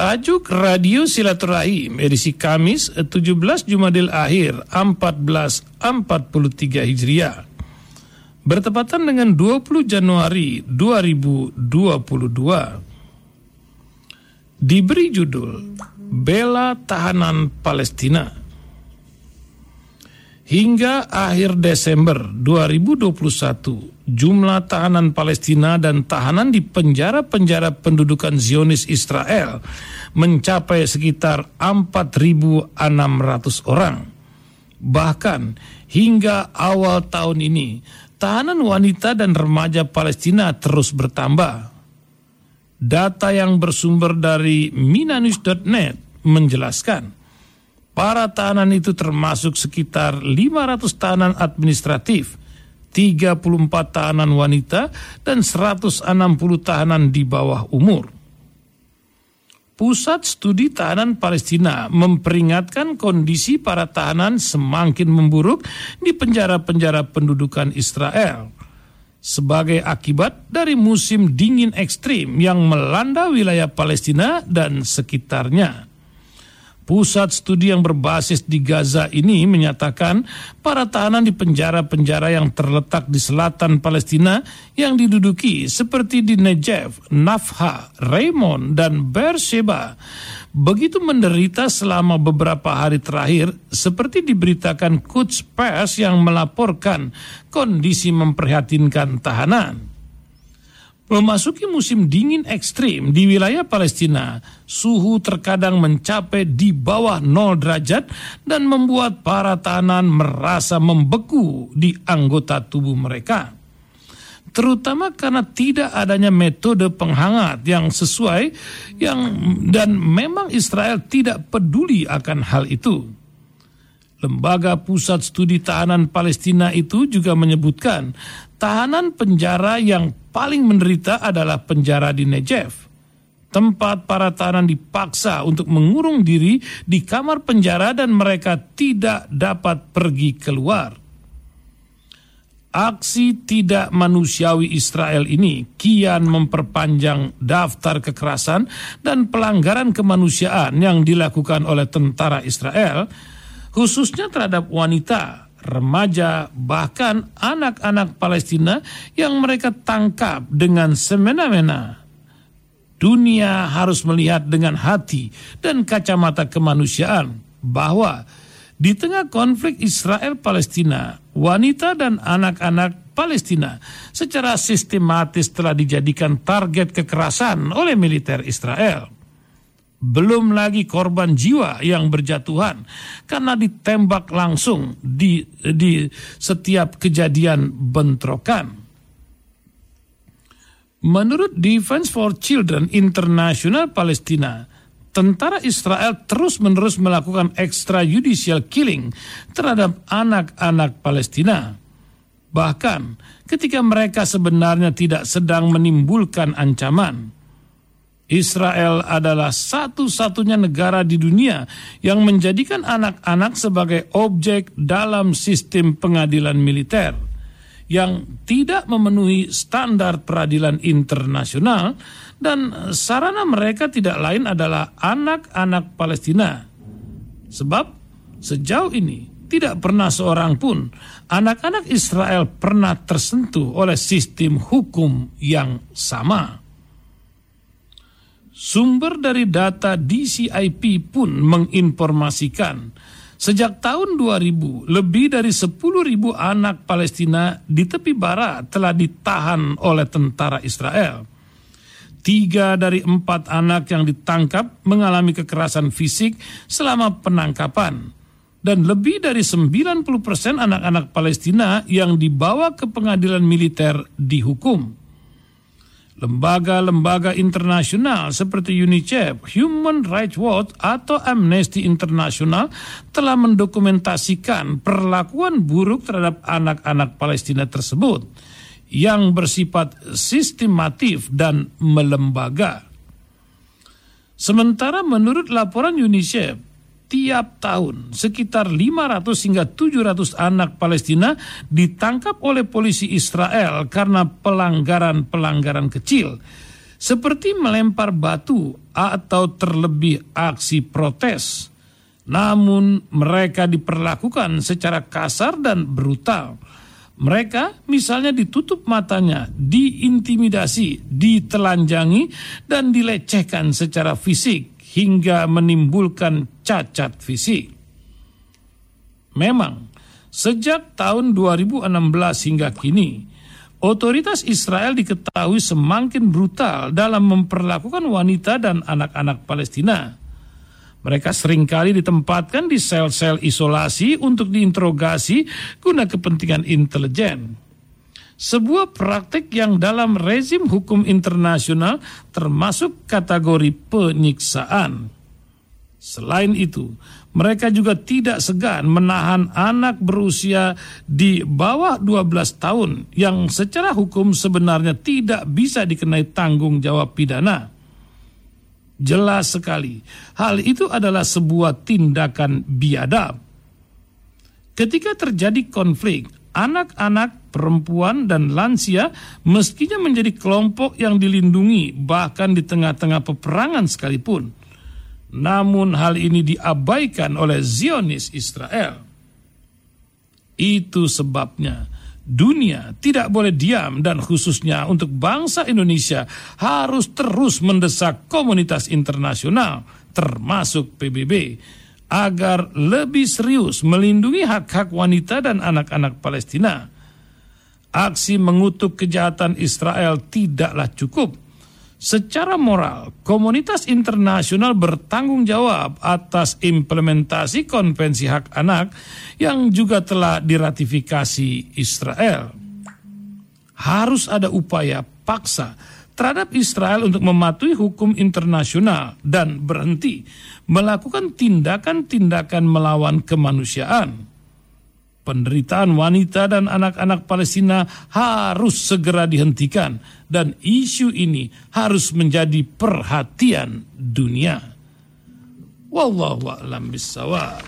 Tajuk Radio Silaturahim edisi Kamis 17 Jumadil Akhir 1443 Hijriah. Bertepatan dengan 20 Januari 2022 diberi judul Bela Tahanan Palestina Hingga akhir Desember 2021, jumlah tahanan Palestina dan tahanan di penjara-penjara pendudukan Zionis Israel mencapai sekitar 4.600 orang. Bahkan hingga awal tahun ini, tahanan wanita dan remaja Palestina terus bertambah. Data yang bersumber dari minanews.net menjelaskan Para tahanan itu termasuk sekitar 500 tahanan administratif, 34 tahanan wanita, dan 160 tahanan di bawah umur. Pusat Studi Tahanan Palestina memperingatkan kondisi para tahanan semakin memburuk di penjara-penjara pendudukan Israel sebagai akibat dari musim dingin ekstrim yang melanda wilayah Palestina dan sekitarnya. Pusat studi yang berbasis di Gaza ini menyatakan para tahanan di penjara-penjara yang terletak di selatan Palestina yang diduduki seperti di Negev, Nafha, Raymond, dan Beersheba begitu menderita selama beberapa hari terakhir seperti diberitakan Quds Press yang melaporkan kondisi memprihatinkan tahanan. Memasuki musim dingin ekstrim di wilayah Palestina, suhu terkadang mencapai di bawah 0 derajat dan membuat para tahanan merasa membeku di anggota tubuh mereka. Terutama karena tidak adanya metode penghangat yang sesuai yang dan memang Israel tidak peduli akan hal itu. Lembaga Pusat Studi Tahanan Palestina itu juga menyebutkan tahanan penjara yang paling menderita adalah penjara di Negev. Tempat para tahanan dipaksa untuk mengurung diri di kamar penjara dan mereka tidak dapat pergi keluar. Aksi tidak manusiawi Israel ini kian memperpanjang daftar kekerasan dan pelanggaran kemanusiaan yang dilakukan oleh tentara Israel, khususnya terhadap wanita remaja, bahkan anak-anak Palestina yang mereka tangkap dengan semena-mena. Dunia harus melihat dengan hati dan kacamata kemanusiaan bahwa di tengah konflik Israel-Palestina, wanita dan anak-anak Palestina secara sistematis telah dijadikan target kekerasan oleh militer Israel belum lagi korban jiwa yang berjatuhan karena ditembak langsung di di setiap kejadian bentrokan. Menurut Defense for Children International Palestina, tentara Israel terus-menerus melakukan extrajudicial killing terhadap anak-anak Palestina. Bahkan ketika mereka sebenarnya tidak sedang menimbulkan ancaman. Israel adalah satu-satunya negara di dunia yang menjadikan anak-anak sebagai objek dalam sistem pengadilan militer yang tidak memenuhi standar peradilan internasional dan sarana mereka tidak lain adalah anak-anak Palestina. Sebab sejauh ini tidak pernah seorang pun anak-anak Israel pernah tersentuh oleh sistem hukum yang sama. Sumber dari data DCIP pun menginformasikan sejak tahun 2000 lebih dari 10.000 anak Palestina di tepi barat telah ditahan oleh tentara Israel. Tiga dari empat anak yang ditangkap mengalami kekerasan fisik selama penangkapan. Dan lebih dari 90% anak-anak Palestina yang dibawa ke pengadilan militer dihukum lembaga-lembaga internasional seperti UNICEF, Human Rights Watch atau Amnesty International telah mendokumentasikan perlakuan buruk terhadap anak-anak Palestina tersebut yang bersifat sistematif dan melembaga. Sementara menurut laporan UNICEF, tiap tahun sekitar 500 hingga 700 anak Palestina ditangkap oleh polisi Israel karena pelanggaran-pelanggaran kecil seperti melempar batu atau terlebih aksi protes. Namun mereka diperlakukan secara kasar dan brutal. Mereka misalnya ditutup matanya, diintimidasi, ditelanjangi, dan dilecehkan secara fisik hingga menimbulkan cacat fisik. Memang, sejak tahun 2016 hingga kini, Otoritas Israel diketahui semakin brutal dalam memperlakukan wanita dan anak-anak Palestina. Mereka sering kali ditempatkan di sel-sel isolasi untuk diinterogasi guna kepentingan intelijen. Sebuah praktik yang dalam rezim hukum internasional termasuk kategori penyiksaan. Selain itu, mereka juga tidak segan menahan anak berusia di bawah 12 tahun yang secara hukum sebenarnya tidak bisa dikenai tanggung jawab pidana. Jelas sekali, hal itu adalah sebuah tindakan biadab. Ketika terjadi konflik, anak-anak, perempuan, dan lansia meskinya menjadi kelompok yang dilindungi bahkan di tengah-tengah peperangan sekalipun – namun hal ini diabaikan oleh Zionis Israel. Itu sebabnya dunia tidak boleh diam dan khususnya untuk bangsa Indonesia harus terus mendesak komunitas internasional termasuk PBB agar lebih serius melindungi hak-hak wanita dan anak-anak Palestina. Aksi mengutuk kejahatan Israel tidaklah cukup Secara moral, komunitas internasional bertanggung jawab atas implementasi Konvensi Hak Anak yang juga telah diratifikasi Israel. Harus ada upaya paksa terhadap Israel untuk mematuhi hukum internasional dan berhenti melakukan tindakan-tindakan melawan kemanusiaan penderitaan wanita dan anak-anak Palestina harus segera dihentikan dan isu ini harus menjadi perhatian dunia. Wallahu a'lam bissawab.